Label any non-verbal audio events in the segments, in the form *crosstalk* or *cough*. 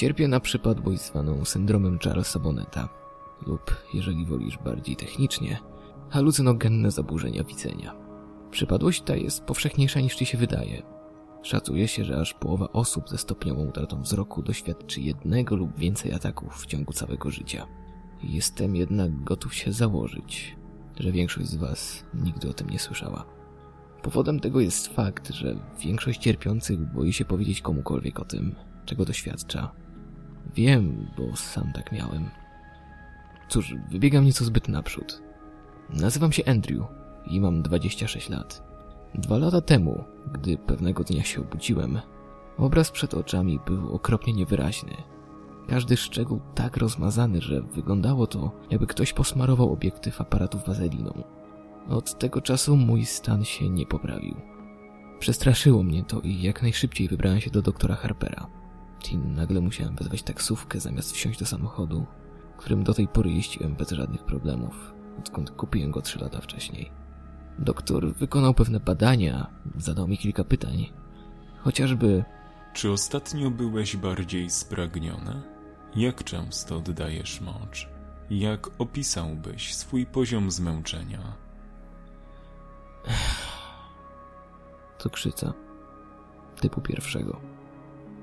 Cierpię na przypadłość zwaną syndromem Charlesa Bonneta lub, jeżeli wolisz bardziej technicznie, halucynogenne zaburzenia widzenia. Przypadłość ta jest powszechniejsza niż ci się wydaje. Szacuje się, że aż połowa osób ze stopniową utratą wzroku doświadczy jednego lub więcej ataków w ciągu całego życia. Jestem jednak gotów się założyć, że większość z Was nigdy o tym nie słyszała. Powodem tego jest fakt, że większość cierpiących boi się powiedzieć komukolwiek o tym, czego doświadcza. Wiem, bo sam tak miałem. Cóż, wybiegam nieco zbyt naprzód. Nazywam się Andrew i mam 26 lat. Dwa lata temu, gdy pewnego dnia się obudziłem, obraz przed oczami był okropnie niewyraźny. Każdy szczegół tak rozmazany, że wyglądało to, jakby ktoś posmarował obiektyw aparatu wazeliną. Od tego czasu mój stan się nie poprawił. Przestraszyło mnie to i jak najszybciej wybrałem się do doktora Harpera. I nagle musiałem wezwać taksówkę zamiast wsiąść do samochodu, którym do tej pory jeździłem bez żadnych problemów, odkąd kupiłem go trzy lata wcześniej. Doktor wykonał pewne badania, zadał mi kilka pytań. Chociażby, Czy ostatnio byłeś bardziej spragniony? Jak często oddajesz mocz? Jak opisałbyś swój poziom zmęczenia? cukrzyca typu pierwszego.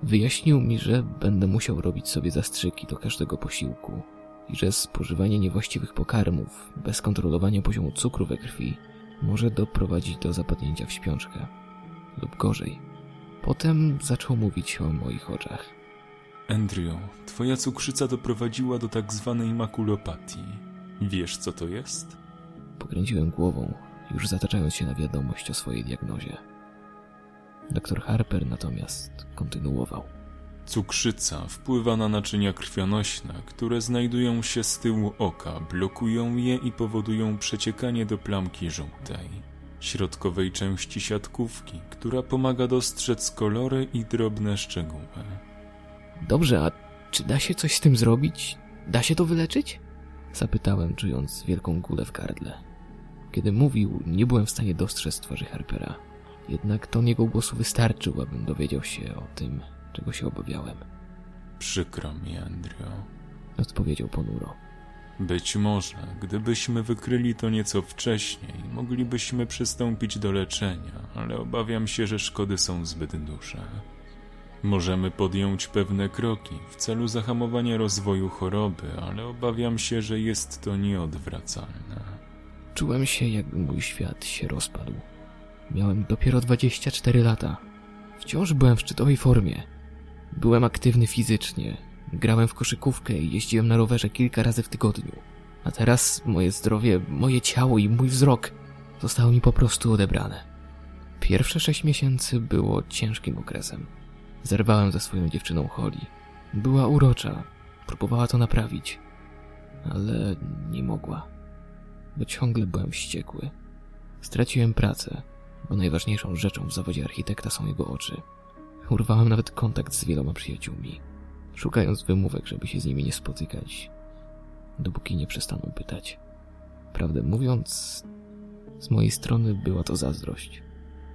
Wyjaśnił mi, że będę musiał robić sobie zastrzyki do każdego posiłku i że spożywanie niewłaściwych pokarmów bez kontrolowania poziomu cukru we krwi może doprowadzić do zapadnięcia w śpiączkę lub gorzej. Potem zaczął mówić o moich oczach. Andrew, twoja cukrzyca doprowadziła do tak zwanej makulopatii. Wiesz, co to jest? Pokręciłem głową, już zataczając się na wiadomość o swojej diagnozie. Doktor Harper natomiast kontynuował. Cukrzyca wpływa na naczynia krwionośne, które znajdują się z tyłu oka, blokują je i powodują przeciekanie do plamki żółtej, środkowej części siatkówki, która pomaga dostrzec kolory i drobne szczegóły. Dobrze, a czy da się coś z tym zrobić? Da się to wyleczyć? Zapytałem, czując wielką gulę w gardle. Kiedy mówił, nie byłem w stanie dostrzec twarzy Harpera. Jednak ton jego głosu wystarczył, abym dowiedział się o tym, czego się obawiałem. Przykro mi, Andrew. Odpowiedział ponuro. Być może, gdybyśmy wykryli to nieco wcześniej, moglibyśmy przystąpić do leczenia, ale obawiam się, że szkody są zbyt duże. Możemy podjąć pewne kroki w celu zahamowania rozwoju choroby, ale obawiam się, że jest to nieodwracalne. Czułem się, jakby mój świat się rozpadł. Miałem dopiero 24 lata. Wciąż byłem w szczytowej formie. Byłem aktywny fizycznie, grałem w koszykówkę i jeździłem na rowerze kilka razy w tygodniu. A teraz moje zdrowie, moje ciało i mój wzrok zostały mi po prostu odebrane. Pierwsze sześć miesięcy było ciężkim okresem. Zerwałem ze swoją dziewczyną Holly. Była urocza, próbowała to naprawić, ale nie mogła, bo ciągle byłem wściekły. Straciłem pracę, bo najważniejszą rzeczą w zawodzie architekta są jego oczy. Urwałem nawet kontakt z wieloma przyjaciółmi, szukając wymówek, żeby się z nimi nie spotykać, dopóki nie przestaną pytać. Prawdę mówiąc, z mojej strony była to zazdrość.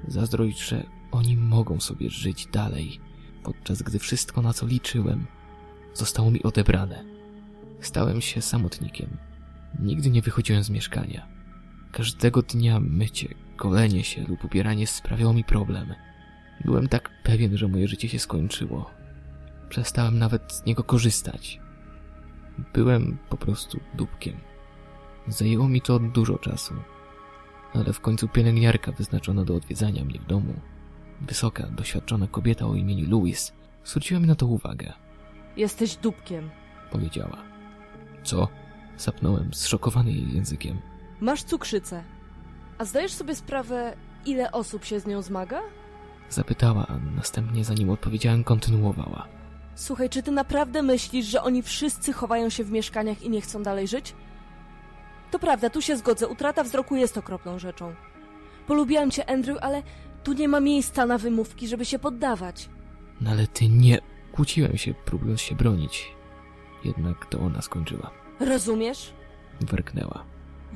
Zazdrość, że oni mogą sobie żyć dalej, podczas gdy wszystko, na co liczyłem, zostało mi odebrane. Stałem się samotnikiem. Nigdy nie wychodziłem z mieszkania. Każdego dnia mycie, golenie się lub ubieranie sprawiało mi problem. Byłem tak pewien, że moje życie się skończyło. Przestałem nawet z niego korzystać. Byłem po prostu dupkiem. Zajęło mi to dużo czasu. Ale w końcu pielęgniarka wyznaczona do odwiedzania mnie w domu, wysoka, doświadczona kobieta o imieniu Louis, zwróciła mi na to uwagę. Jesteś dupkiem. Powiedziała. Co? Sapnąłem, zszokowany jej językiem. Masz cukrzycę. A zdajesz sobie sprawę, ile osób się z nią zmaga? Zapytała, a następnie zanim odpowiedziałem, kontynuowała. Słuchaj, czy ty naprawdę myślisz, że oni wszyscy chowają się w mieszkaniach i nie chcą dalej żyć? To prawda, tu się zgodzę, utrata wzroku jest okropną rzeczą. Polubiłam cię, Andrew, ale tu nie ma miejsca na wymówki, żeby się poddawać. No ale ty nie... Kłóciłem się, próbując się bronić. Jednak to ona skończyła. Rozumiesz? Werknęła.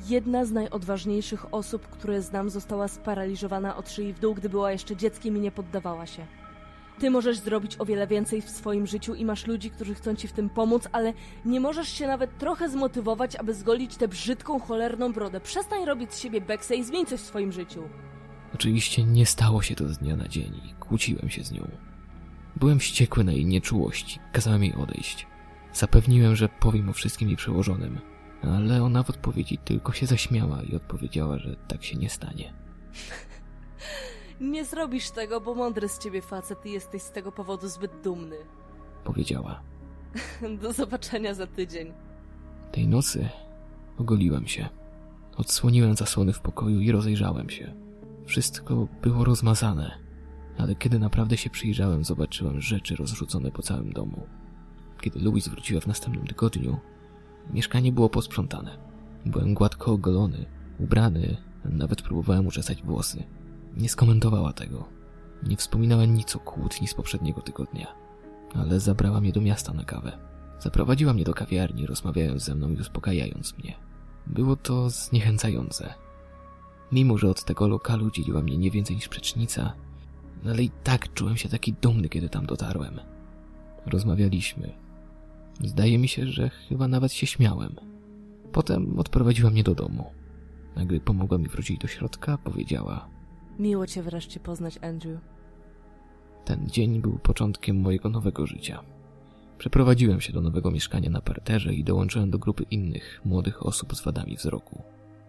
Jedna z najodważniejszych osób, które znam, została sparaliżowana od szyi w dół, gdy była jeszcze dzieckiem i nie poddawała się. Ty możesz zrobić o wiele więcej w swoim życiu i masz ludzi, którzy chcą ci w tym pomóc, ale nie możesz się nawet trochę zmotywować, aby zgolić tę brzydką, cholerną brodę. Przestań robić z siebie beksę i zmień coś w swoim życiu. Oczywiście nie stało się to z dnia na dzień i kłóciłem się z nią. Byłem wściekły na jej nieczułość, kazałem jej odejść. Zapewniłem, że powiem o wszystkim jej przełożonym, ale ona w odpowiedzi tylko się zaśmiała i odpowiedziała, że tak się nie stanie. Nie zrobisz tego, bo mądry z ciebie facet i jesteś z tego powodu zbyt dumny. Powiedziała. *laughs* Do zobaczenia za tydzień. Tej nocy ogoliłem się. Odsłoniłem zasłony w pokoju i rozejrzałem się. Wszystko było rozmazane, ale kiedy naprawdę się przyjrzałem, zobaczyłem rzeczy rozrzucone po całym domu. Kiedy Louis wróciła w następnym tygodniu, mieszkanie było posprzątane. Byłem gładko ogolony, ubrany, nawet próbowałem uczesać włosy. Nie skomentowała tego. Nie wspominała nic o kłótni z poprzedniego tygodnia. Ale zabrała mnie do miasta na kawę. Zaprowadziła mnie do kawiarni, rozmawiając ze mną i uspokajając mnie. Było to zniechęcające. Mimo, że od tego lokalu dzieliła mnie nie więcej niż przecznica, ale i tak czułem się taki dumny, kiedy tam dotarłem. Rozmawialiśmy. Zdaje mi się, że chyba nawet się śmiałem. Potem odprowadziła mnie do domu. A gdy pomogła mi wrócić do środka, powiedziała: Miło cię wreszcie poznać, Andrew. Ten dzień był początkiem mojego nowego życia. Przeprowadziłem się do nowego mieszkania na parterze i dołączyłem do grupy innych, młodych osób z wadami wzroku.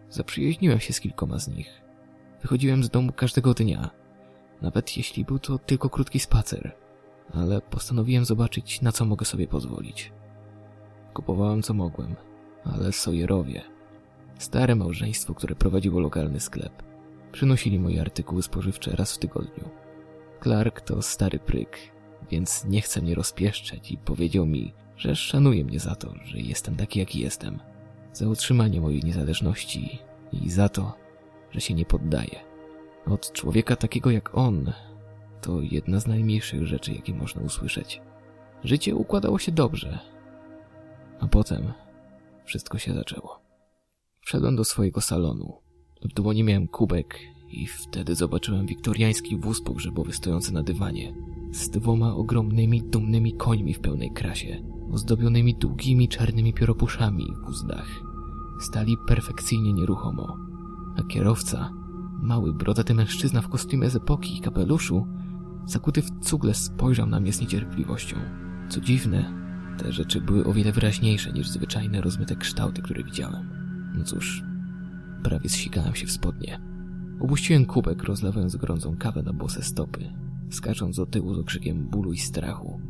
Zaprzyjaźniłem się z kilkoma z nich. Wychodziłem z domu każdego dnia, nawet jeśli był to tylko krótki spacer, ale postanowiłem zobaczyć, na co mogę sobie pozwolić. Kupowałem co mogłem, ale Sawyerowie, stare małżeństwo, które prowadziło lokalny sklep, przynosili moje artykuły spożywcze raz w tygodniu. Clark to stary pryk, więc nie chce mnie rozpieszczać i powiedział mi, że szanuje mnie za to, że jestem taki, jaki jestem, za utrzymanie mojej niezależności i za to, że się nie poddaję. Od człowieka takiego jak on, to jedna z najmniejszych rzeczy, jakie można usłyszeć. Życie układało się dobrze, a potem wszystko się zaczęło. Wszedłem do swojego salonu. W dłoni miałem kubek i wtedy zobaczyłem wiktoriański wóz pogrzebowy stojący na dywanie z dwoma ogromnymi, dumnymi końmi w pełnej krasie, ozdobionymi długimi czarnymi pióropuszami w uzdach. Stali perfekcyjnie nieruchomo, a kierowca, mały, brodaty mężczyzna w kostiumie z epoki i kapeluszu, zakuty w cugle spojrzał na mnie z niecierpliwością. Co dziwne, te rzeczy były o wiele wyraźniejsze niż zwyczajne rozmyte kształty, które widziałem. No cóż, prawie zsikałem się w spodnie. Upuściłem kubek, rozlewając gorącą kawę na bose stopy, skacząc do tyłu z okrzykiem bólu i strachu.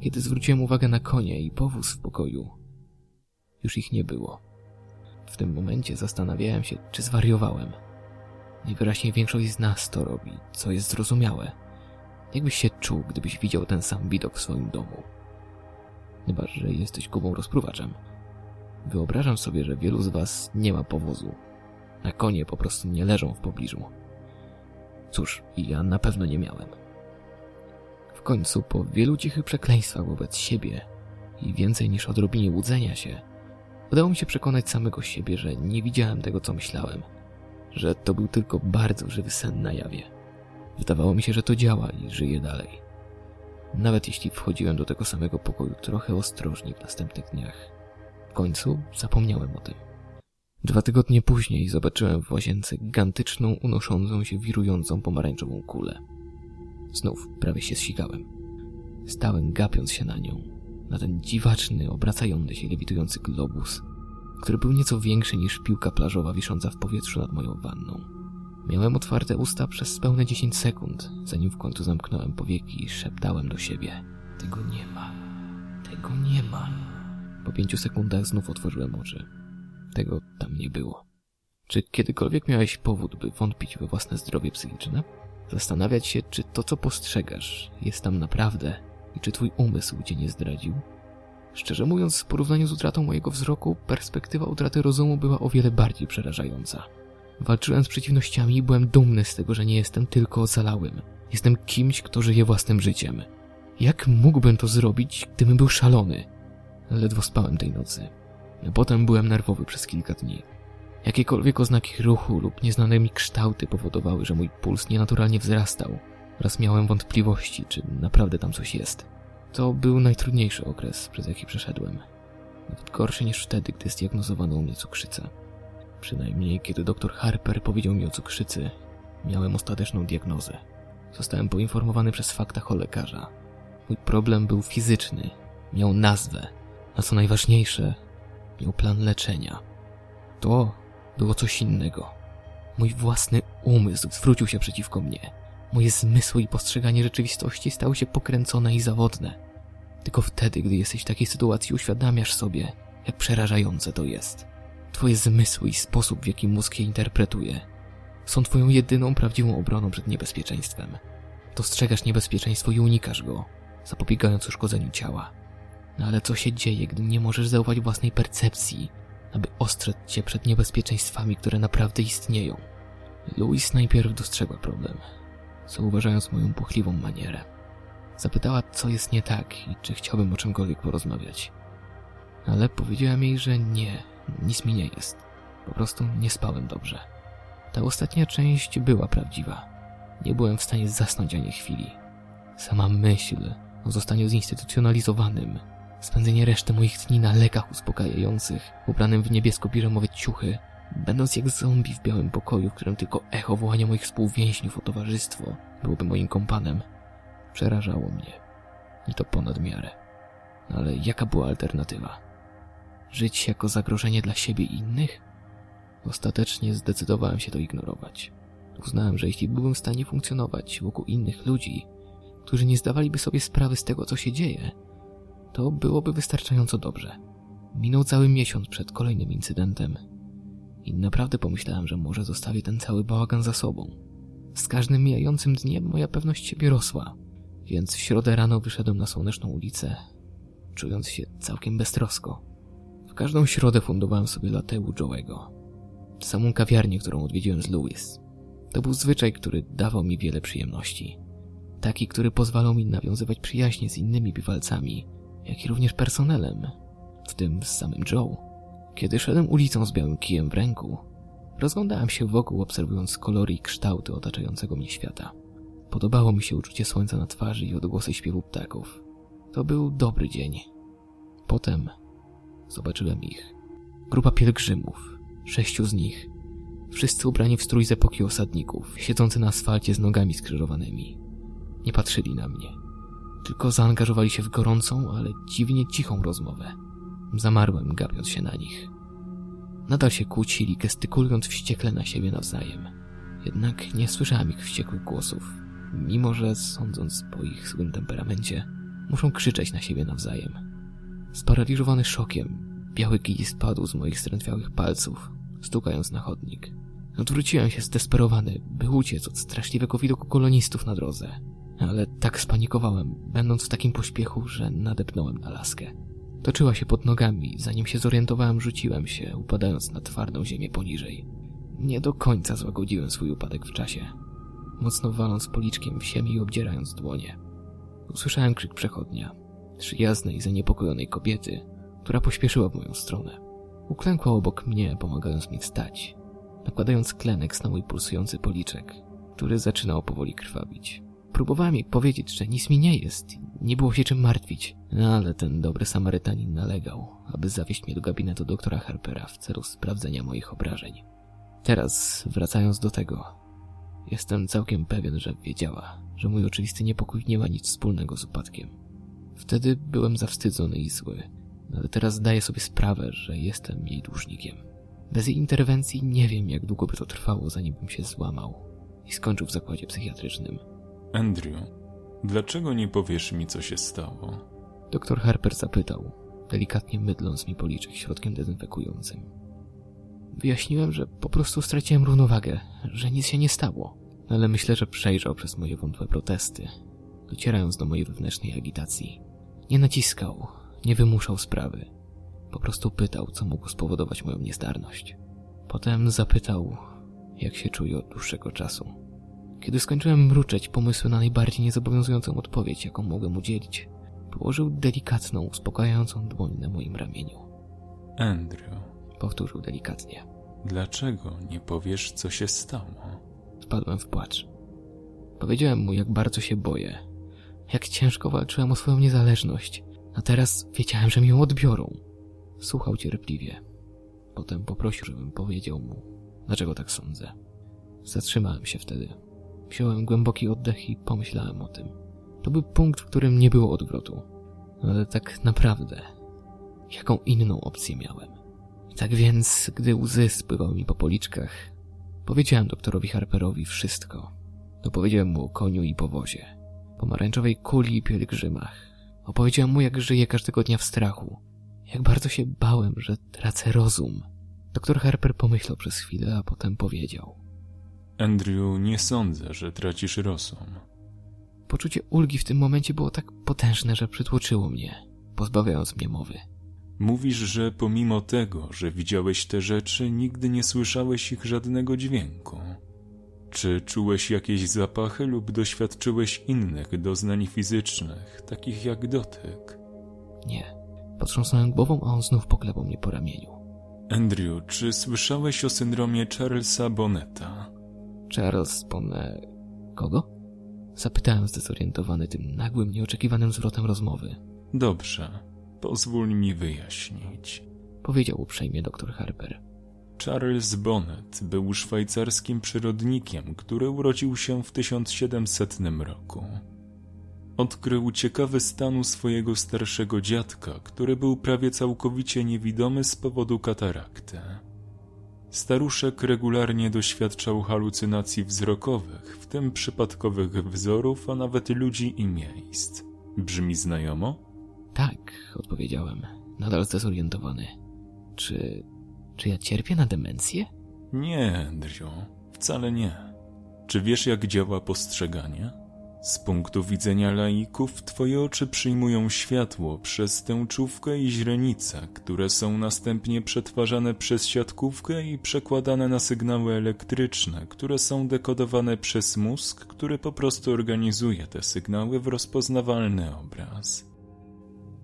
Kiedy zwróciłem uwagę na konie i powóz w pokoju, już ich nie było. W tym momencie zastanawiałem się, czy zwariowałem. Najwyraźniej większość z nas to robi, co jest zrozumiałe. Jakbyś się czuł, gdybyś widział ten sam widok w swoim domu? Chyba, że jesteś kubą rozpruwaczem. Wyobrażam sobie, że wielu z was nie ma powozu, a konie po prostu nie leżą w pobliżu. Cóż, ja na pewno nie miałem. W końcu, po wielu cichych przekleństwach wobec siebie i więcej niż odrobinie łudzenia się, udało mi się przekonać samego siebie, że nie widziałem tego, co myślałem, że to był tylko bardzo żywy sen na jawie. Wydawało mi się, że to działa i żyje dalej. Nawet jeśli wchodziłem do tego samego pokoju trochę ostrożniej w następnych dniach. W końcu zapomniałem o tym. Dwa tygodnie później zobaczyłem w łazience gigantyczną, unoszącą się, wirującą pomarańczową kulę. Znów prawie się zsikałem. Stałem gapiąc się na nią, na ten dziwaczny, obracający się, lewitujący globus, który był nieco większy niż piłka plażowa wisząca w powietrzu nad moją wanną. Miałem otwarte usta przez pełne 10 sekund, zanim w końcu zamknąłem powieki i szeptałem do siebie. Tego nie ma. Tego nie ma. Po pięciu sekundach znów otworzyłem oczy. Tego tam nie było. Czy kiedykolwiek miałeś powód, by wątpić we własne zdrowie psychiczne? Zastanawiać się, czy to, co postrzegasz, jest tam naprawdę i czy twój umysł cię nie zdradził? Szczerze mówiąc, w porównaniu z utratą mojego wzroku, perspektywa utraty rozumu była o wiele bardziej przerażająca. Walczyłem z przeciwnościami i byłem dumny z tego, że nie jestem tylko ocalałym. Jestem kimś, kto żyje własnym życiem. Jak mógłbym to zrobić, gdybym był szalony? Ledwo spałem tej nocy. Potem byłem nerwowy przez kilka dni. Jakiekolwiek oznaki ruchu lub nieznane mi kształty powodowały, że mój puls nienaturalnie wzrastał, Raz miałem wątpliwości, czy naprawdę tam coś jest. To był najtrudniejszy okres, przez jaki przeszedłem. Nawet gorszy niż wtedy, gdy zdiagnozowano u mnie cukrzycę. Przynajmniej kiedy doktor Harper powiedział mi o cukrzycy, miałem ostateczną diagnozę. Zostałem poinformowany przez faktach o lekarza. Mój problem był fizyczny, miał nazwę, a co najważniejsze, miał plan leczenia. To było coś innego. Mój własny umysł zwrócił się przeciwko mnie. Moje zmysły i postrzeganie rzeczywistości stały się pokręcone i zawodne. Tylko wtedy, gdy jesteś w takiej sytuacji, uświadamiasz sobie, jak przerażające to jest. Twoje zmysły i sposób, w jaki mózg je interpretuje, są twoją jedyną prawdziwą obroną przed niebezpieczeństwem. Dostrzegasz niebezpieczeństwo i unikasz go, zapobiegając uszkodzeniu ciała. No ale co się dzieje, gdy nie możesz zaufać własnej percepcji, aby ostrzec cię przed niebezpieczeństwami, które naprawdę istnieją? Louis najpierw dostrzegła problem, zauważając moją puchliwą manierę. Zapytała, co jest nie tak i czy chciałbym o czymkolwiek porozmawiać. Ale powiedziałem jej, że nie, nic mi nie jest. Po prostu nie spałem dobrze. Ta ostatnia część była prawdziwa. Nie byłem w stanie zasnąć ani chwili. Sama myśl o zostaniu zinstytucjonalizowanym, spędzenie reszty moich dni na lekach uspokajających, ubranym w niebiesko-piżamowe ciuchy, będąc jak zombie w białym pokoju, w którym tylko echo wołania moich współwięźniów o towarzystwo byłoby moim kompanem, przerażało mnie. I to ponad miarę. Ale jaka była alternatywa? Żyć jako zagrożenie dla siebie i innych? Ostatecznie zdecydowałem się to ignorować. Uznałem, że jeśli byłbym w stanie funkcjonować wokół innych ludzi, którzy nie zdawaliby sobie sprawy z tego, co się dzieje, to byłoby wystarczająco dobrze. Minął cały miesiąc przed kolejnym incydentem i naprawdę pomyślałem, że może zostawię ten cały bałagan za sobą. Z każdym mijającym dniem moja pewność siebie rosła, więc w środę rano wyszedłem na słoneczną ulicę, czując się całkiem beztrosko. Każdą środę fundowałem sobie latę u Joe'ego. Samą kawiarnię, którą odwiedziłem z Louis. To był zwyczaj, który dawał mi wiele przyjemności. Taki, który pozwalał mi nawiązywać przyjaźnie z innymi biwalcami, jak i również personelem, w tym z samym Joe. Kiedy szedłem ulicą z białym kijem w ręku, rozglądałem się wokół, obserwując kolory i kształty otaczającego mnie świata. Podobało mi się uczucie słońca na twarzy i odgłosy śpiewu ptaków. To był dobry dzień. Potem zobaczyłem ich. Grupa pielgrzymów, sześciu z nich, wszyscy ubrani w strój z epoki osadników, siedzący na asfalcie z nogami skrzyżowanymi. Nie patrzyli na mnie, tylko zaangażowali się w gorącą, ale dziwnie cichą rozmowę. Zamarłem, gapiąc się na nich. Nadal się kłócili, gestykulując wściekle na siebie nawzajem. Jednak nie słyszałem ich wściekłych głosów, mimo że, sądząc po ich złym temperamencie, muszą krzyczeć na siebie nawzajem. Sparaliżowany szokiem, biały kij spadł z moich strętwiałych palców, stukając na chodnik. Odwróciłem się zdesperowany, by uciec od straszliwego widoku kolonistów na drodze. Ale tak spanikowałem, będąc w takim pośpiechu, że nadepnąłem na laskę. Toczyła się pod nogami, zanim się zorientowałem, rzuciłem się, upadając na twardą ziemię poniżej. Nie do końca złagodziłem swój upadek w czasie, mocno waląc policzkiem w ziemię i obdzierając dłonie. Usłyszałem krzyk przechodnia, przyjaznej zaniepokojonej kobiety, która pośpieszyła w moją stronę. Uklękła obok mnie, pomagając mi wstać, nakładając klenek na mój pulsujący policzek, który zaczynał powoli krwawić. Próbowałem jej powiedzieć, że nic mi nie jest, nie było się czym martwić, no ale ten dobry Samarytanin nalegał, aby zawieźć mnie do gabinetu doktora Harpera w celu sprawdzenia moich obrażeń. Teraz, wracając do tego, jestem całkiem pewien, że wiedziała, że mój oczywisty niepokój nie ma nic wspólnego z upadkiem. Wtedy byłem zawstydzony i zły, ale teraz zdaję sobie sprawę, że jestem jej dłużnikiem. Bez jej interwencji nie wiem, jak długo by to trwało, zanim bym się złamał i skończył w zakładzie psychiatrycznym. Andrew, dlaczego nie powiesz mi, co się stało? Doktor Harper zapytał, delikatnie mydląc mi policzek środkiem dezynfekującym. Wyjaśniłem, że po prostu straciłem równowagę, że nic się nie stało, ale myślę, że przejrzał przez moje wątłe protesty, docierając do mojej wewnętrznej agitacji. Nie naciskał, nie wymuszał sprawy. Po prostu pytał, co mogło spowodować moją niezdarność. Potem zapytał, jak się czuję od dłuższego czasu. Kiedy skończyłem mruczeć pomysły na najbardziej niezobowiązującą odpowiedź, jaką mogłem udzielić, położył delikatną, uspokajającą dłoń na moim ramieniu. Andrew, Powtórzył delikatnie. dlaczego nie powiesz, co się stało? Wpadłem w płacz. Powiedziałem mu, jak bardzo się boję. Jak ciężko walczyłem o swoją niezależność. A teraz wiedziałem, że mi ją odbiorą. Słuchał cierpliwie. Potem poprosił, żebym powiedział mu, dlaczego tak sądzę. Zatrzymałem się wtedy. Wziąłem głęboki oddech i pomyślałem o tym. To był punkt, w którym nie było odwrotu. Ale tak naprawdę, jaką inną opcję miałem? Tak więc, gdy łzy spływały mi po policzkach, powiedziałem doktorowi Harperowi wszystko. Dopowiedziałem mu o koniu i powozie, pomarańczowej kuli i pielgrzymach. Opowiedziałem mu, jak żyję każdego dnia w strachu. Jak bardzo się bałem, że tracę rozum. Doktor Harper pomyślał przez chwilę, a potem powiedział. Andrew, nie sądzę, że tracisz rozum. Poczucie ulgi w tym momencie było tak potężne, że przytłoczyło mnie, pozbawiając mnie mowy. Mówisz, że pomimo tego, że widziałeś te rzeczy, nigdy nie słyszałeś ich żadnego dźwięku. Czy czułeś jakieś zapachy lub doświadczyłeś innych doznań fizycznych, takich jak dotyk? Nie. Potrząsnąłem głową, a on znów poklepał mnie po ramieniu. Andrew, czy słyszałeś o syndromie Charlesa Bonneta? Charles Bonnet... Kogo? Zapytałem zdezorientowany tym nagłym, nieoczekiwanym zwrotem rozmowy. Dobrze, pozwól mi wyjaśnić. Powiedział uprzejmie doktor Harper. Charles Bonnet był szwajcarskim przyrodnikiem, który urodził się w 1700 roku. Odkrył ciekawy stan u swojego starszego dziadka, który był prawie całkowicie niewidomy z powodu katarakty. Staruszek regularnie doświadczał halucynacji wzrokowych, w tym przypadkowych wzorów, a nawet ludzi i miejsc. Brzmi znajomo? Tak, odpowiedziałem, nadal zdezorientowany. Czy. Czy ja cierpię na demencję? Nie, Andrew, wcale nie. Czy wiesz, jak działa postrzeganie? Z punktu widzenia laików, twoje oczy przyjmują światło przez tęczówkę i źrenicę, które są następnie przetwarzane przez siatkówkę i przekładane na sygnały elektryczne, które są dekodowane przez mózg, który po prostu organizuje te sygnały w rozpoznawalny obraz.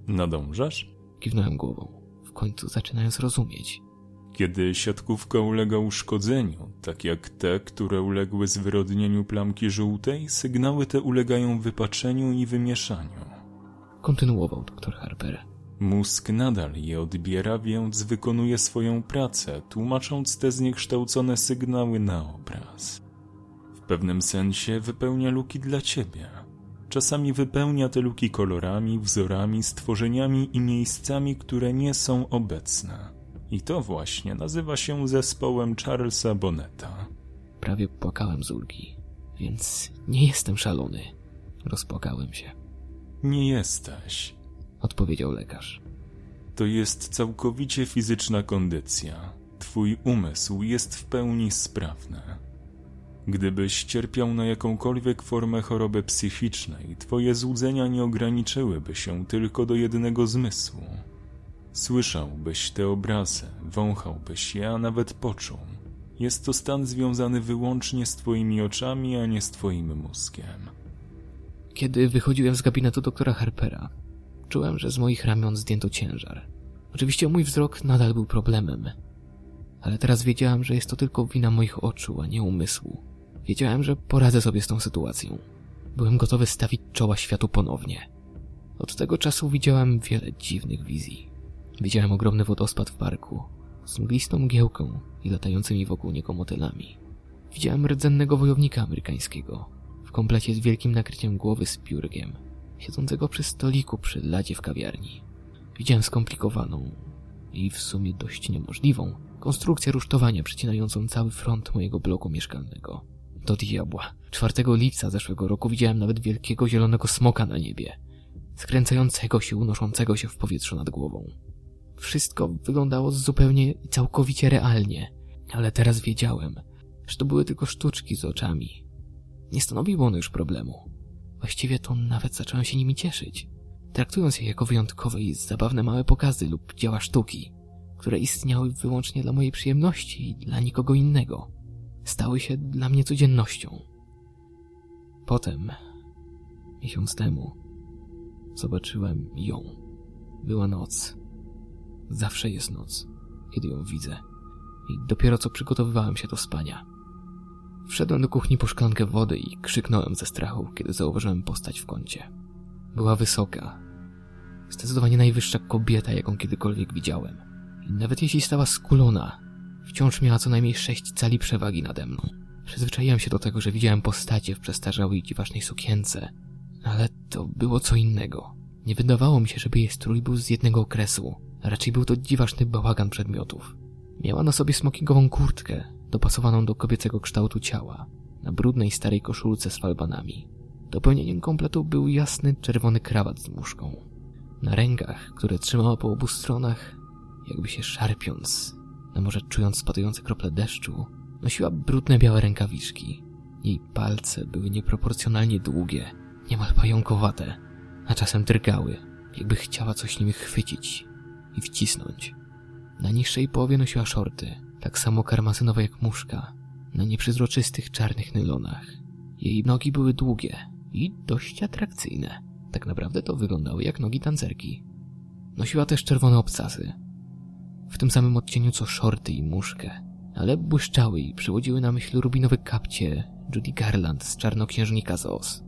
Nadążasz? Kiwnąłem głową, w końcu zaczynając rozumieć. Kiedy siatkówka ulega uszkodzeniu, tak jak te, które uległy zwyrodnieniu plamki żółtej, sygnały te ulegają wypaczeniu i wymieszaniu. Kontynuował doktor Harper. Mózg nadal je odbiera, więc wykonuje swoją pracę, tłumacząc te zniekształcone sygnały na obraz. W pewnym sensie wypełnia luki dla ciebie. Czasami wypełnia te luki kolorami, wzorami, stworzeniami i miejscami, które nie są obecne. I to właśnie nazywa się zespołem Charlesa Bonneta. Prawie płakałem z ulgi, więc nie jestem szalony. Rozpłakałem się. Nie jesteś, odpowiedział lekarz. To jest całkowicie fizyczna kondycja. Twój umysł jest w pełni sprawny. Gdybyś cierpiał na jakąkolwiek formę choroby psychicznej, twoje złudzenia nie ograniczyłyby się tylko do jednego zmysłu. Słyszałbyś te obrazy, wąchałbyś je, a nawet poczuł. Jest to stan związany wyłącznie z twoimi oczami, a nie z twoim mózgiem. Kiedy wychodziłem z gabinetu doktora Harpera, czułem, że z moich ramion zdjęto ciężar. Oczywiście mój wzrok nadal był problemem, ale teraz wiedziałem, że jest to tylko wina moich oczu, a nie umysłu. Wiedziałem, że poradzę sobie z tą sytuacją. Byłem gotowy stawić czoła światu ponownie. Od tego czasu widziałem wiele dziwnych wizji. Widziałem ogromny wodospad w parku, z mglistą mgiełką i latającymi wokół niego motylami. Widziałem rdzennego wojownika amerykańskiego, w komplecie z wielkim nakryciem głowy z piórgiem, siedzącego przy stoliku przy ladzie w kawiarni. Widziałem skomplikowaną i w sumie dość niemożliwą konstrukcję rusztowania przecinającą cały front mojego bloku mieszkalnego. Do diabła. 4 lipca zeszłego roku widziałem nawet wielkiego zielonego smoka na niebie, skręcającego się, unoszącego się w powietrzu nad głową. Wszystko wyglądało zupełnie i całkowicie realnie, ale teraz wiedziałem, że to były tylko sztuczki z oczami. Nie stanowiło one już problemu. Właściwie to nawet zacząłem się nimi cieszyć, traktując je jako wyjątkowe i zabawne małe pokazy lub dzieła sztuki, które istniały wyłącznie dla mojej przyjemności i dla nikogo innego. Stały się dla mnie codziennością. Potem, miesiąc temu, zobaczyłem ją. Była noc Zawsze jest noc, kiedy ją widzę. I dopiero co przygotowywałem się do spania. Wszedłem do kuchni po szklankę wody i krzyknąłem ze strachu, kiedy zauważyłem postać w kącie. Była wysoka. Zdecydowanie najwyższa kobieta, jaką kiedykolwiek widziałem. I nawet jeśli stała skulona, wciąż miała co najmniej sześć cali przewagi nade mną. Przyzwyczaiłem się do tego, że widziałem postacie w przestarzałej dziwacznej sukience, ale to było co innego. Nie wydawało mi się, żeby jej strój był z jednego okresu, raczej był to dziwaczny bałagan przedmiotów. Miała na sobie smokingową kurtkę, dopasowaną do kobiecego kształtu ciała, na brudnej starej koszulce z falbanami. Dopełnieniem kompletu był jasny czerwony krawat z muszką. Na rękach, które trzymała po obu stronach, jakby się szarpiąc, a może czując spadające krople deszczu, nosiła brudne białe rękawiczki. Jej palce były nieproporcjonalnie długie, niemal pająkowate, a czasem drgały, jakby chciała coś nimi chwycić i wcisnąć. Na niższej połowie nosiła szorty, tak samo karmazynowe jak muszka, na nieprzezroczystych czarnych nylonach. Jej nogi były długie i dość atrakcyjne. Tak naprawdę to wyglądały jak nogi tancerki. Nosiła też czerwone obcasy. W tym samym odcieniu co szorty i muszkę, ale błyszczały i przywodziły na myśl rubinowe kapcie Judy Garland z Czarnoksiężnika z Oz.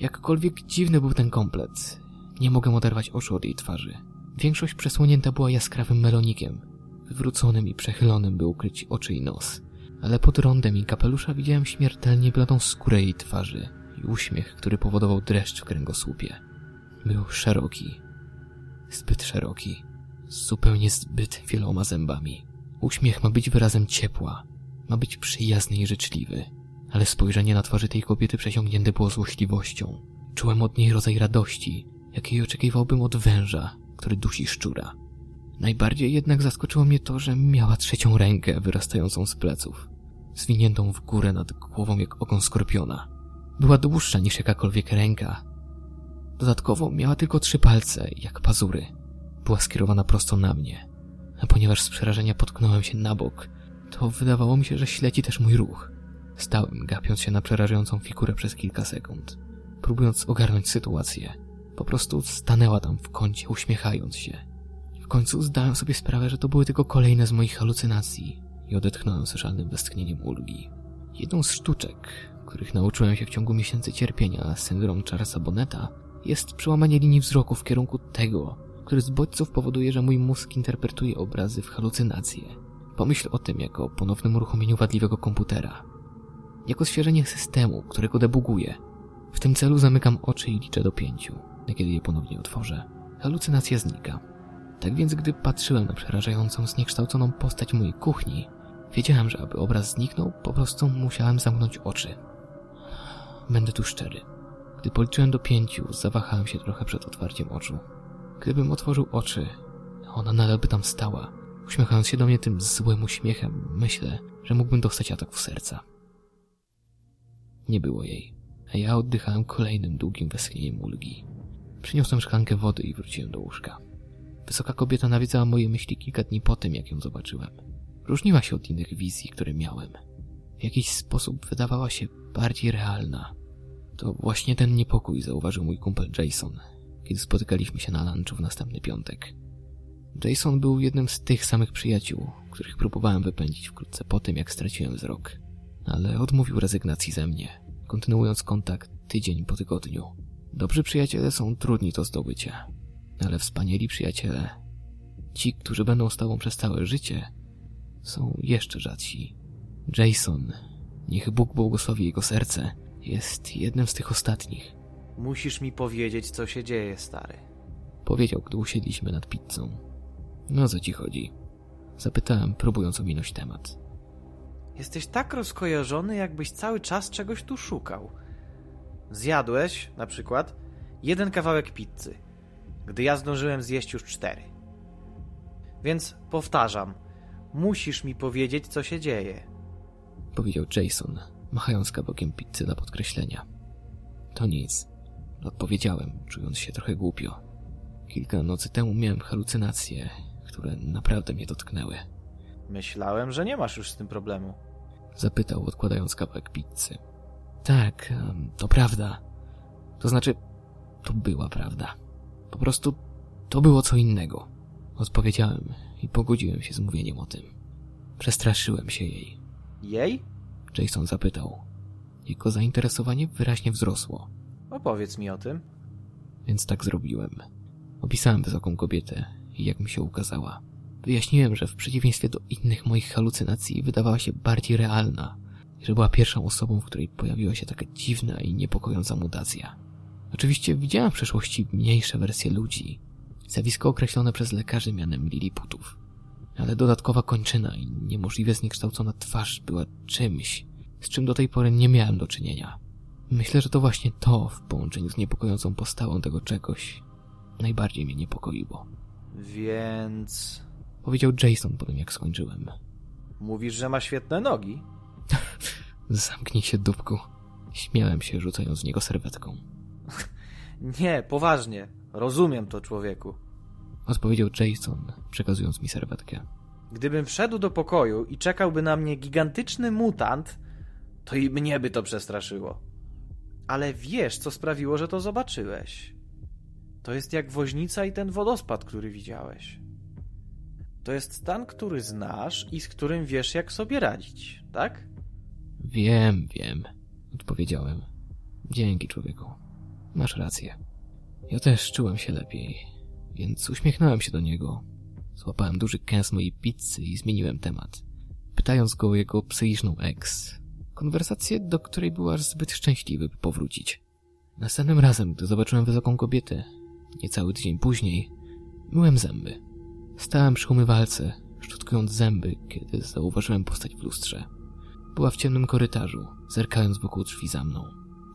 Jakkolwiek dziwny był ten komplet, nie mogę oderwać oczu od jej twarzy. Większość przesłonięta była jaskrawym melonikiem, wywróconym i przechylonym, by ukryć oczy i nos. Ale pod rondem i kapelusza widziałem śmiertelnie bladą skórę jej twarzy i uśmiech, który powodował dreszcz w kręgosłupie. Był szeroki. Zbyt szeroki. Zupełnie zbyt wieloma zębami. Uśmiech ma być wyrazem ciepła. Ma być przyjazny i życzliwy. Ale spojrzenie na twarzy tej kobiety przesiągnięte było złośliwością. Czułem od niej rodzaj radości, jakiej oczekiwałbym od węża, który dusi szczura. Najbardziej jednak zaskoczyło mnie to, że miała trzecią rękę wyrastającą z pleców, zwiniętą w górę nad głową jak ogon skorpiona. Była dłuższa niż jakakolwiek ręka. Dodatkowo miała tylko trzy palce, jak pazury. Była skierowana prosto na mnie. A ponieważ z przerażenia potknąłem się na bok, to wydawało mi się, że śledzi też mój ruch. Stałem, gapiąc się na przerażającą figurę przez kilka sekund, próbując ogarnąć sytuację. Po prostu stanęła tam w kącie, uśmiechając się końcu zdałem sobie sprawę, że to były tylko kolejne z moich halucynacji i odetchnąłem z żalnym westchnieniem ulgi. Jedną z sztuczek, których nauczyłem się w ciągu miesięcy cierpienia syndrom Charlesa Boneta, jest przełamanie linii wzroku w kierunku tego, który z bodźców powoduje, że mój mózg interpretuje obrazy w halucynacje. Pomyśl o tym jako o ponownym uruchomieniu wadliwego komputera. Jako świeżenie systemu, którego debuguję. W tym celu zamykam oczy i liczę do pięciu, a kiedy je ponownie otworzę, halucynacja znika. Tak więc, gdy patrzyłem na przerażającą, zniekształconą postać mojej kuchni, wiedziałem, że aby obraz zniknął, po prostu musiałem zamknąć oczy. Będę tu szczery. Gdy policzyłem do pięciu, zawahałem się trochę przed otwarciem oczu. Gdybym otworzył oczy, ona nadal by tam stała, uśmiechając się do mnie tym złym uśmiechem, myślę, że mógłbym dostać ataku serca. Nie było jej, a ja oddychałem kolejnym długim westchnieniem ulgi. Przyniosłem szklankę wody i wróciłem do łóżka. Wysoka kobieta nawiedzała moje myśli kilka dni po tym, jak ją zobaczyłem. Różniła się od innych wizji, które miałem. W jakiś sposób wydawała się bardziej realna. To właśnie ten niepokój zauważył mój kumpel Jason, kiedy spotykaliśmy się na lunchu w następny piątek. Jason był jednym z tych samych przyjaciół, których próbowałem wypędzić wkrótce po tym, jak straciłem wzrok. Ale odmówił rezygnacji ze mnie, kontynuując kontakt tydzień po tygodniu. Dobrzy przyjaciele są trudni do zdobycia, ale wspaniali przyjaciele, ci, którzy będą z tobą przez całe życie, są jeszcze rzadsi. Jason, niech Bóg błogosławi jego serce, jest jednym z tych ostatnich. Musisz mi powiedzieć, co się dzieje, stary. Powiedział, gdy usiedliśmy nad pizzą. No co ci chodzi? Zapytałem, próbując ominąć temat. Jesteś tak rozkojarzony, jakbyś cały czas czegoś tu szukał. Zjadłeś, na przykład, jeden kawałek pizzy gdy ja zdążyłem zjeść już cztery. Więc powtarzam, musisz mi powiedzieć, co się dzieje. Powiedział Jason, machając kawałkiem pizzy dla podkreślenia. To nic. Odpowiedziałem, czując się trochę głupio. Kilka nocy temu miałem halucynacje, które naprawdę mnie dotknęły. Myślałem, że nie masz już z tym problemu. Zapytał, odkładając kawałek pizzy. Tak, to prawda. To znaczy, to była prawda. Po prostu to było co innego. Odpowiedziałem i pogodziłem się z mówieniem o tym. Przestraszyłem się jej. Jej? Jason zapytał. Jego zainteresowanie wyraźnie wzrosło, Opowiedz mi o tym. więc tak zrobiłem. Opisałem wysoką kobietę i jak mi się ukazała. Wyjaśniłem, że w przeciwieństwie do innych moich halucynacji wydawała się bardziej realna i że była pierwszą osobą, w której pojawiła się taka dziwna i niepokojąca mutacja. Oczywiście widziałem w przeszłości mniejsze wersje ludzi, zjawisko określone przez lekarzy mianem liliputów, ale dodatkowa kończyna i niemożliwie zniekształcona twarz była czymś, z czym do tej pory nie miałem do czynienia. Myślę, że to właśnie to, w połączeniu z niepokojącą postawą tego czegoś, najbardziej mnie niepokoiło. Więc... Powiedział Jason po tym, jak skończyłem. Mówisz, że ma świetne nogi? Zamknij się, dupku. Śmiałem się, rzucając w niego serwetką. Nie, poważnie. Rozumiem to, człowieku. Odpowiedział Jason, przekazując mi serwetkę. Gdybym wszedł do pokoju i czekałby na mnie gigantyczny mutant, to i mnie by to przestraszyło. Ale wiesz, co sprawiło, że to zobaczyłeś. To jest jak woźnica i ten wodospad, który widziałeś. To jest stan, który znasz i z którym wiesz, jak sobie radzić, tak? Wiem, wiem, odpowiedziałem. Dzięki, człowieku. Masz rację. Ja też czułem się lepiej, więc uśmiechnąłem się do niego. Złapałem duży kęs mojej pizzy i zmieniłem temat, pytając go o jego psychiczną ex. Konwersację, do której był aż zbyt szczęśliwy, by powrócić. Następnym razem, gdy zobaczyłem wysoką kobietę, niecały tydzień później, myłem zęby. Stałem przy umywalce, szczotkując zęby, kiedy zauważyłem postać w lustrze. Była w ciemnym korytarzu, zerkając wokół drzwi za mną.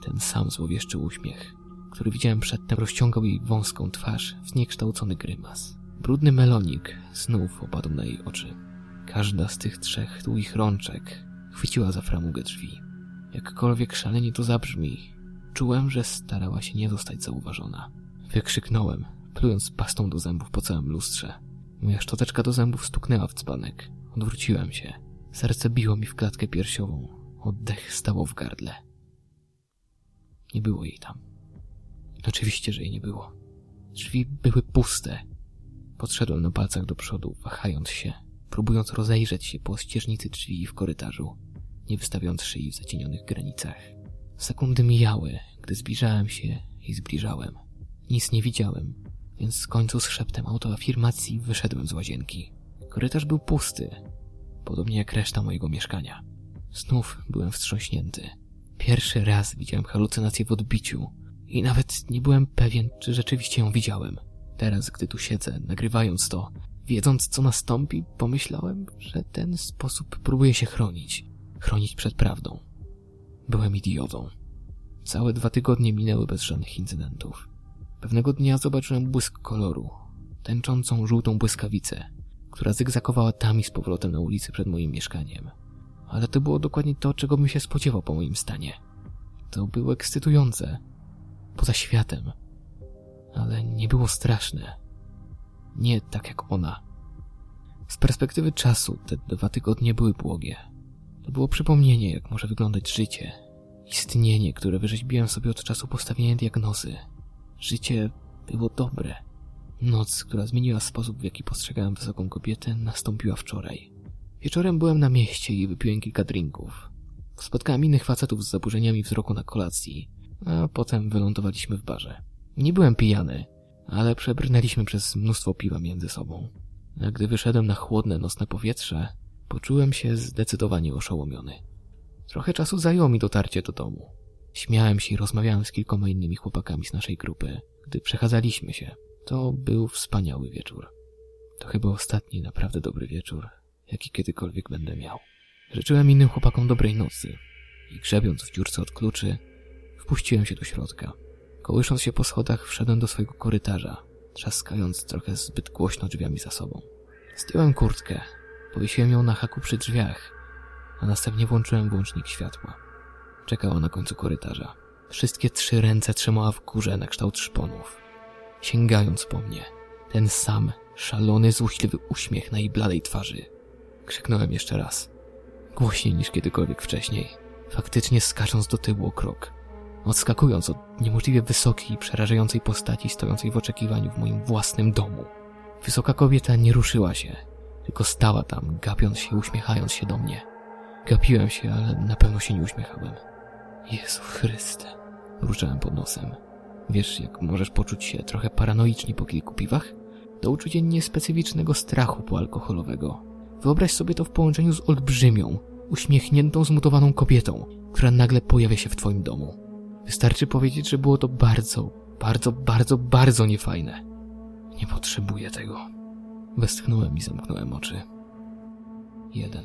Ten sam złowieszczy uśmiech, który widziałem przedtem, rozciągał jej wąską twarz w zniekształcony grymas. Brudny melonik znów opadł na jej oczy. Każda z tych trzech długich rączek chwyciła za framugę drzwi. Jakkolwiek szalenie to zabrzmi, czułem, że starała się nie zostać zauważona. Wykrzyknąłem, plując pastą do zębów po całym lustrze. Moja szczoteczka do zębów stuknęła w dzbanek. Odwróciłem się. Serce biło mi w klatkę piersiową. Oddech stało w gardle. Nie było jej tam. Oczywiście, że jej nie było. Drzwi były puste. Podszedłem na palcach do przodu, wahając się, próbując rozejrzeć się po ścieżnicy drzwi w korytarzu, nie wystawiając szyi w zacienionych granicach. Sekundy mijały, gdy zbliżałem się i zbliżałem. Nic nie widziałem, więc w końcu z szeptem autoafirmacji wyszedłem z łazienki. Korytarz był pusty, podobnie jak reszta mojego mieszkania. Znów byłem wstrząśnięty. Pierwszy raz widziałem halucynację w odbiciu i nawet nie byłem pewien, czy rzeczywiście ją widziałem. Teraz, gdy tu siedzę, nagrywając to, wiedząc co nastąpi, pomyślałem, że ten sposób próbuję się chronić. Chronić przed prawdą. Byłem idiotą. Całe dwa tygodnie minęły bez żadnych incydentów. Pewnego dnia zobaczyłem błysk koloru, tęczącą żółtą błyskawicę, która zygzakowała tam i z powrotem na ulicy przed moim mieszkaniem. Ale to było dokładnie to, czego bym się spodziewał po moim stanie. To było ekscytujące. Poza światem. Ale nie było straszne. Nie tak jak ona. Z perspektywy czasu te dwa tygodnie były błogie. To było przypomnienie, jak może wyglądać życie. Istnienie, które wyrzeźbiłem sobie od czasu postawienia diagnozy. Życie było dobre. Noc, która zmieniła sposób, w jaki postrzegałem wysoką kobietę, nastąpiła wczoraj. Wieczorem byłem na mieście i wypiłem kilka drinków. Spotkałem innych facetów z zaburzeniami wzroku na kolacji, a potem wylądowaliśmy w barze. Nie byłem pijany, ale przebrnęliśmy przez mnóstwo piwa między sobą. A gdy wyszedłem na chłodne, nocne powietrze, poczułem się zdecydowanie oszołomiony. Trochę czasu zajęło mi dotarcie do domu. Śmiałem się i rozmawiałem z kilkoma innymi chłopakami z naszej grupy, gdy przechadzaliśmy się. To był wspaniały wieczór. To chyba ostatni naprawdę dobry wieczór, jaki kiedykolwiek będę miał. Życzyłem innym chłopakom dobrej nocy i grzebiąc w dziurce od kluczy, wpuściłem się do środka. Kołysząc się po schodach, wszedłem do swojego korytarza, trzaskając trochę zbyt głośno drzwiami za sobą. Zdjąłem kurtkę, powiesiłem ją na haku przy drzwiach, a następnie włączyłem włącznik światła. Czekała na końcu korytarza. Wszystkie trzy ręce trzymała w górze na kształt szponów. Sięgając po mnie. Ten sam, szalony, złośliwy uśmiech na jej bladej twarzy. Krzyknąłem jeszcze raz. Głośniej niż kiedykolwiek wcześniej. Faktycznie skacząc do tyłu o krok. Odskakując od niemożliwie wysokiej i przerażającej postaci stojącej w oczekiwaniu w moim własnym domu. Wysoka kobieta nie ruszyła się, tylko stała tam, gapiąc się, uśmiechając się do mnie. Gapiłem się, ale na pewno się nie uśmiechałem. Jezu Chryste. Ruszałem pod nosem. Wiesz, jak możesz poczuć się trochę paranoicznie po kilku piwach? To uczucie niespecyficznego strachu poalkoholowego. Wyobraź sobie to w połączeniu z olbrzymią, uśmiechniętą, zmutowaną kobietą, która nagle pojawia się w twoim domu. Wystarczy powiedzieć, że było to bardzo, bardzo, bardzo, bardzo niefajne. Nie potrzebuję tego. Westchnąłem i zamknąłem oczy. Jeden.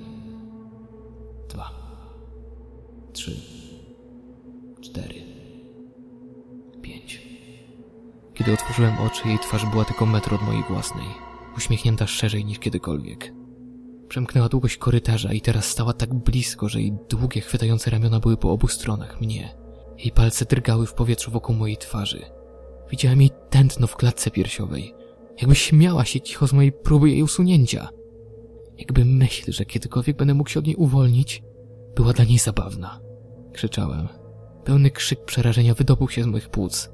Dwa. Trzy. Cztery. Pięć. Kiedy otworzyłem oczy, jej twarz była tylko metr od mojej własnej. Uśmiechnięta szerzej niż kiedykolwiek. Przemknęła długość korytarza i teraz stała tak blisko, że jej długie, chwytające ramiona były po obu stronach mnie. Jej palce drgały w powietrzu wokół mojej twarzy. Widziałem jej tętno w klatce piersiowej. Jakby śmiała się cicho z mojej próby jej usunięcia. Jakby myśl, że kiedykolwiek będę mógł się od niej uwolnić, była dla niej zabawna. Krzyczałem. Pełny krzyk przerażenia wydobył się z moich płuc.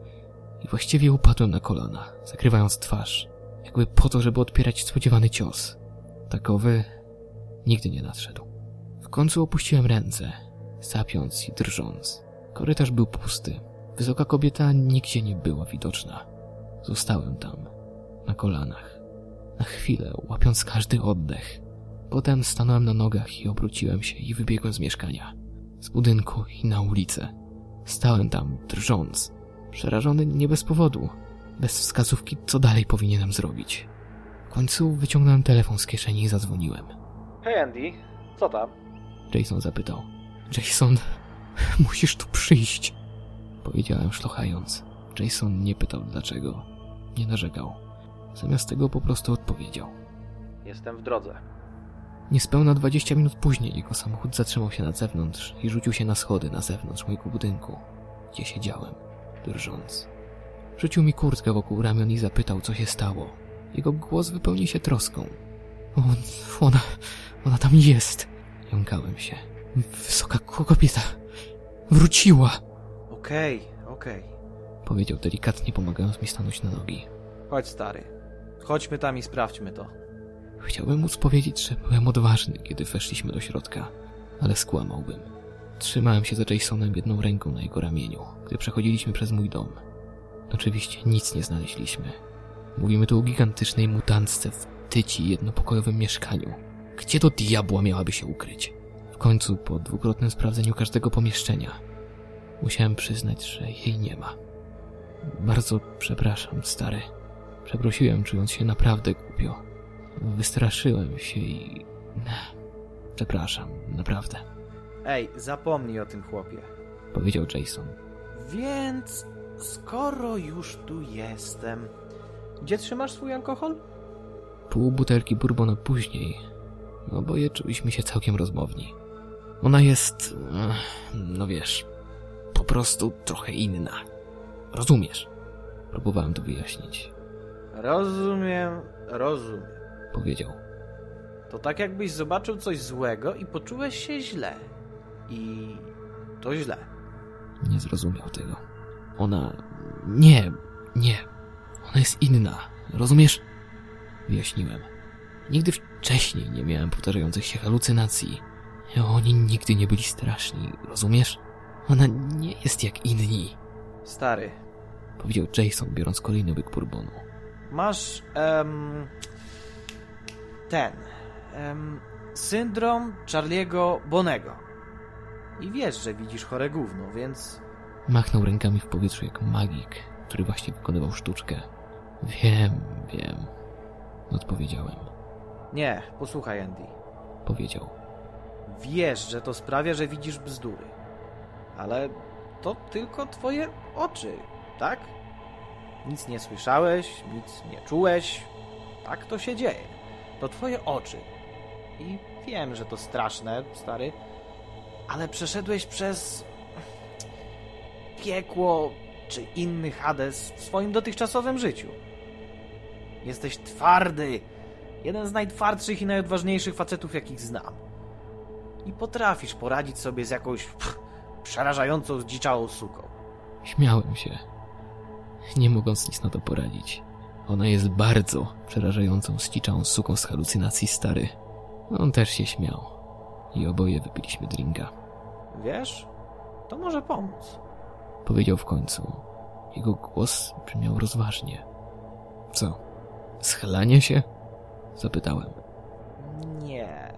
I właściwie upadłem na kolana, zakrywając twarz. Jakby po to, żeby odpierać spodziewany cios. Takowy nigdy nie nadszedł. W końcu opuściłem ręce, sapiąc i drżąc. Korytarz był pusty. Wysoka kobieta nigdzie nie była widoczna. Zostałem tam, na kolanach. Na chwilę, łapiąc każdy oddech. Potem stanąłem na nogach i obróciłem się i wybiegłem z mieszkania. Z budynku i na ulicę. Stałem tam, drżąc. Przerażony nie bez powodu. Bez wskazówki, co dalej powinienem zrobić. W końcu wyciągnąłem telefon z kieszeni i zadzwoniłem. Hej Andy, co tam? Jason zapytał. Jason, *laughs* musisz tu przyjść. Powiedziałem szlochając. Jason nie pytał dlaczego. Nie narzekał. Zamiast tego po prostu odpowiedział. Jestem w drodze. Niespełna 20 minut później jego samochód zatrzymał się na zewnątrz i rzucił się na schody na zewnątrz mojego budynku, gdzie siedziałem, drżąc. Rzucił mi kurtkę wokół ramion i zapytał, co się stało. Jego głos wypełnił się troską. On, ona, ona tam jest. Jąkałem się. Wysoka kobieta. Wróciła. Okej, okej. Powiedział delikatnie, pomagając mi stanąć na nogi. Chodź stary. Chodźmy tam i sprawdźmy to. Chciałbym móc powiedzieć, że byłem odważny, kiedy weszliśmy do środka, ale skłamałbym. Trzymałem się za Jasonem jedną ręką na jego ramieniu, gdy przechodziliśmy przez mój dom. Oczywiście nic nie znaleźliśmy. Mówimy tu o gigantycznej mutantce w tyci jednopokojowym mieszkaniu. Gdzie do diabła miałaby się ukryć? W końcu, po dwukrotnym sprawdzeniu każdego pomieszczenia, musiałem przyznać, że jej nie ma. Bardzo przepraszam, stary. Przeprosiłem, czując się naprawdę głupio. Wystraszyłem się i... Przepraszam, naprawdę. Ej, zapomnij o tym chłopie. Powiedział Jason. Więc, skoro już tu jestem, gdzie trzymasz swój alkohol? Pół butelki bourbona później, oboje czuliśmy się całkiem rozmowni. Ona jest, no wiesz, po prostu trochę inna. Rozumiesz? Próbowałem to wyjaśnić. Rozumiem, rozumiem. Powiedział. To tak jakbyś zobaczył coś złego i poczułeś się źle. I to źle. Nie zrozumiał tego. Ona... Nie, nie. Ona jest inna. Rozumiesz? Wyjaśniłem. Nigdy wcześniej nie miałem powtarzających się halucynacji. Oni nigdy nie byli straszni, rozumiesz? Ona nie jest jak inni, Stary, powiedział Jason, biorąc kolejny łyk bourbonu. masz em, ten em, syndrom Charliego Bonego. I wiesz, że widzisz chore gówno, więc Machnął rękami w powietrzu jak magik, który właśnie wykonywał sztuczkę. Wiem, wiem. Odpowiedziałem. nie, posłuchaj Andy. Powiedział. Wiesz, że to sprawia, że widzisz bzdury. Ale to tylko twoje oczy, tak? Nic nie słyszałeś, nic nie czułeś. Tak to się dzieje. To twoje oczy. I wiem, że to straszne, stary, ale przeszedłeś przez piekło czy inny Hades w swoim dotychczasowym życiu. Jesteś twardy. Jeden z najtwardszych i najodważniejszych facetów, jakich znam i potrafisz poradzić sobie z jakąś pff, przerażającą, zdziczałą suką. Śmiałem się, nie mogąc nic na to poradzić. Ona jest bardzo przerażającą, ściczałą suką z halucynacji stary. On też się śmiał. i oboje wypiliśmy drinka. Wiesz, to może pomóc. Powiedział w końcu. Jego głos brzmiał rozważnie. Co? Schylanie się? Zapytałem. Nie.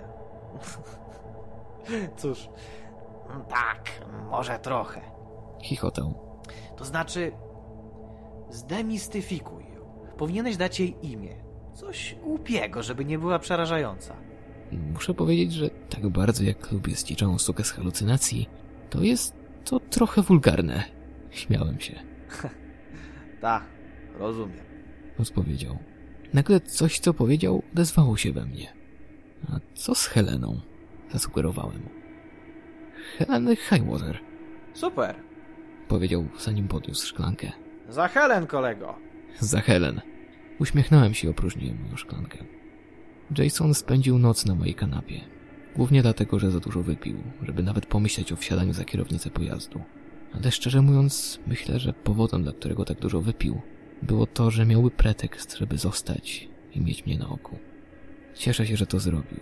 Cóż, tak, może trochę. Chichotał. To znaczy, zdemistyfikuj. Powinieneś dać jej imię. Coś głupiego, żeby nie była przerażająca. Muszę powiedzieć, że tak bardzo jak lubię zdziczałą sukę z halucynacji, to jest to trochę wulgarne. Śmiałem się. *laughs* Tak, rozumiem. Odpowiedział. Nagle coś, co powiedział, odezwało się we mnie. A co z Heleną? Zasugerowałem. Heleny Highwater, Super. powiedział, zanim podniósł szklankę. Za Helen, kolego. Za Helen. Uśmiechnąłem się i opróżniłem moją szklankę. Jason spędził noc na mojej kanapie. Głównie dlatego, że za dużo wypił, żeby nawet pomyśleć o wsiadaniu za kierownicę pojazdu. Ale szczerze mówiąc, myślę, że powodem, dla którego tak dużo wypił, było to, że miałby pretekst, żeby zostać i mieć mnie na oku. Cieszę się, że to zrobił,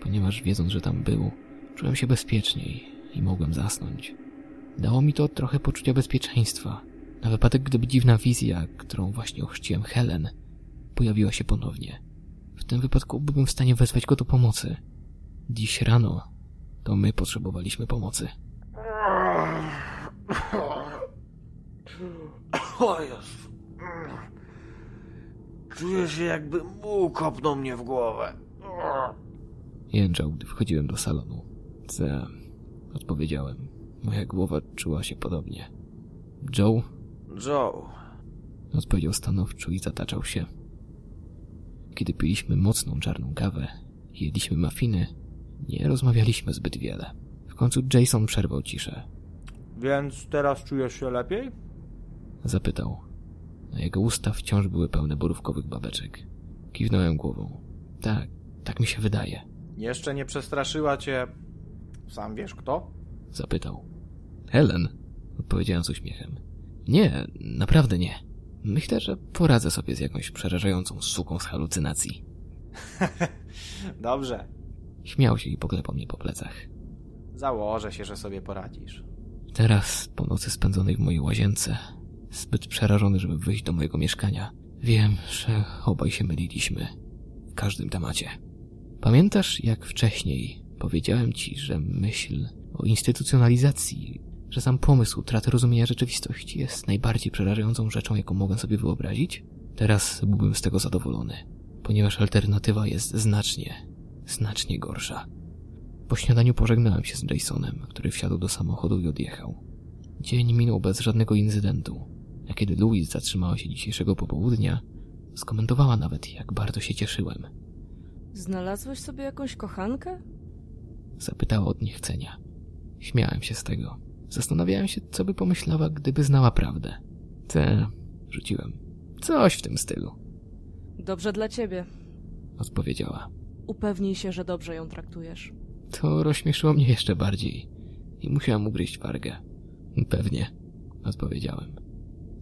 ponieważ wiedząc, że tam był, czułem się bezpieczniej i mogłem zasnąć. Dało mi to trochę poczucia bezpieczeństwa, na wypadek, gdyby dziwna wizja, którą właśnie ochrzciłem Helen, pojawiła się ponownie. W tym wypadku byłbym w stanie wezwać go do pomocy. Dziś rano to my potrzebowaliśmy pomocy. O Jezu. Czuję się jakby muł kopnął mnie w głowę. Jęczał, gdy wchodziłem do salonu. Co? Odpowiedziałem. Moja głowa czuła się podobnie. Joe? Joe. Odpowiedział stanowczo i zataczał się. Kiedy piliśmy mocną czarną kawę i jedliśmy mafiny, nie rozmawialiśmy zbyt wiele. W końcu Jason przerwał ciszę. Więc teraz czujesz się lepiej? Zapytał. Na jego usta wciąż były pełne borówkowych babeczek. Kiwnąłem głową. Tak, tak mi się wydaje. Jeszcze nie przestraszyła cię... Sam wiesz kto? Zapytał. Helen? Odpowiedziałem z uśmiechem. Nie, naprawdę nie. Myślę, że poradzę sobie z jakąś przerażającą suką z halucynacji. *laughs* Dobrze. Śmiał się i poklepał mnie po plecach. Założę się, że sobie poradzisz. Teraz, po nocy spędzonej w mojej łazience, zbyt przerażony, żeby wyjść do mojego mieszkania, wiem, że obaj się myliliśmy. W każdym temacie. Pamiętasz, jak wcześniej powiedziałem ci, że myśl o instytucjonalizacji, że sam pomysł utraty rozumienia rzeczywistości jest najbardziej przerażającą rzeczą, jaką mogę sobie wyobrazić? Teraz byłbym z tego zadowolony, ponieważ alternatywa jest znacznie, znacznie gorsza. Po śniadaniu pożegnałem się z Jasonem, który wsiadł do samochodu i odjechał. Dzień minął bez żadnego incydentu, a kiedy Louise zatrzymała się dzisiejszego popołudnia, skomentowała nawet, jak bardzo się cieszyłem. Znalazłeś sobie jakąś kochankę? Zapytała od niechcenia. Śmiałem się z tego. Zastanawiałem się, co by pomyślała, gdyby znała prawdę. Te, rzuciłem. Coś w tym stylu, Dobrze dla ciebie. odpowiedziała. Upewnij się, że dobrze ją traktujesz. To rozśmieszyło mnie jeszcze bardziej i musiałem ugryźć wargę. Pewnie, odpowiedziałem.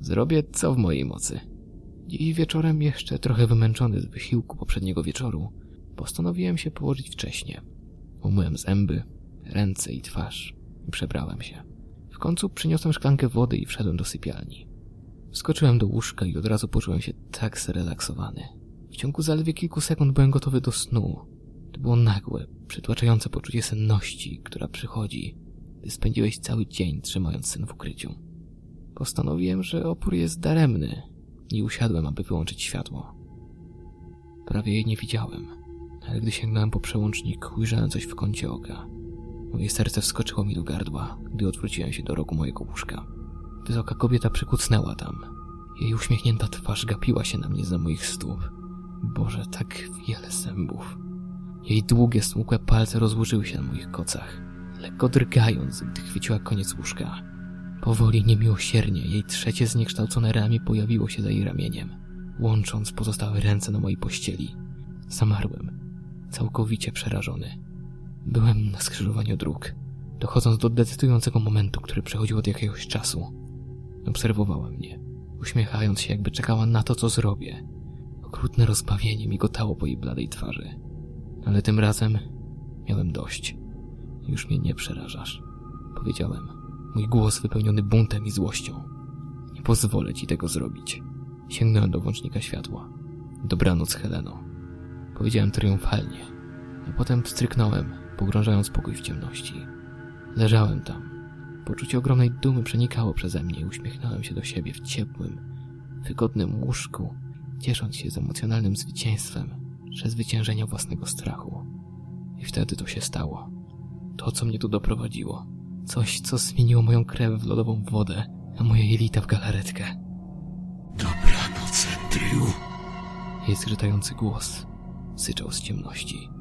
Zrobię co w mojej mocy. Dziś wieczorem, jeszcze trochę wymęczony z wysiłku poprzedniego wieczoru, postanowiłem się położyć wcześnie. Umyłem zęby, ręce i twarz i przebrałem się. Końcu przyniosłem szklankę wody i wszedłem do sypialni. Wskoczyłem do łóżka i od razu poczułem się tak zrelaksowany. W ciągu zaledwie kilku sekund byłem gotowy do snu. To było nagłe, przytłaczające poczucie senności, która przychodzi, gdy spędziłeś cały dzień trzymając sen w ukryciu. Postanowiłem, że opór jest daremny i usiadłem, aby wyłączyć światło. Prawie jej nie widziałem, ale gdy sięgnąłem po przełącznik, ujrzałem coś w kącie oka. Moje serce wskoczyło mi do gardła, gdy odwróciłem się do rogu mojego łóżka. Wysoka kobieta przykucnęła tam. Jej uśmiechnięta twarz gapiła się na mnie za moich stóp. Boże, tak wiele zębów. Jej długie, smukłe palce rozłożyły się na moich kocach, lekko drgając, gdy chwyciła koniec łóżka. Powoli, niemiłosiernie, jej trzecie zniekształcone ramię pojawiło się za jej ramieniem, łącząc pozostałe ręce na mojej pościeli. Zamarłem, całkowicie przerażony. Byłem na skrzyżowaniu dróg, dochodząc do decydującego momentu, który przechodził od jakiegoś czasu. Obserwowała mnie, uśmiechając się, jakby czekała na to, co zrobię. Okrutne rozbawienie migotało po jej bladej twarzy. Ale tym razem miałem dość. Już mnie nie przerażasz. Powiedziałem. Mój głos wypełniony buntem i złością. Nie pozwolę ci tego zrobić. Sięgnąłem do włącznika światła. Dobranoc, Heleno. Powiedziałem triumfalnie, a potem pstryknąłem, pogrążając pokój w ciemności. Leżałem tam. Poczucie ogromnej dumy przenikało przeze mnie i uśmiechnąłem się do siebie w ciepłym, wygodnym łóżku, ciesząc się z emocjonalnym zwycięstwem, przezwyciężenia własnego strachu. I wtedy to się stało. To, co mnie tu doprowadziło. Coś, co zmieniło moją krew w lodową wodę, a moje jelita w galaretkę. Dobranoc, Andrew. Jej zgrzytający głos syczał z ciemności.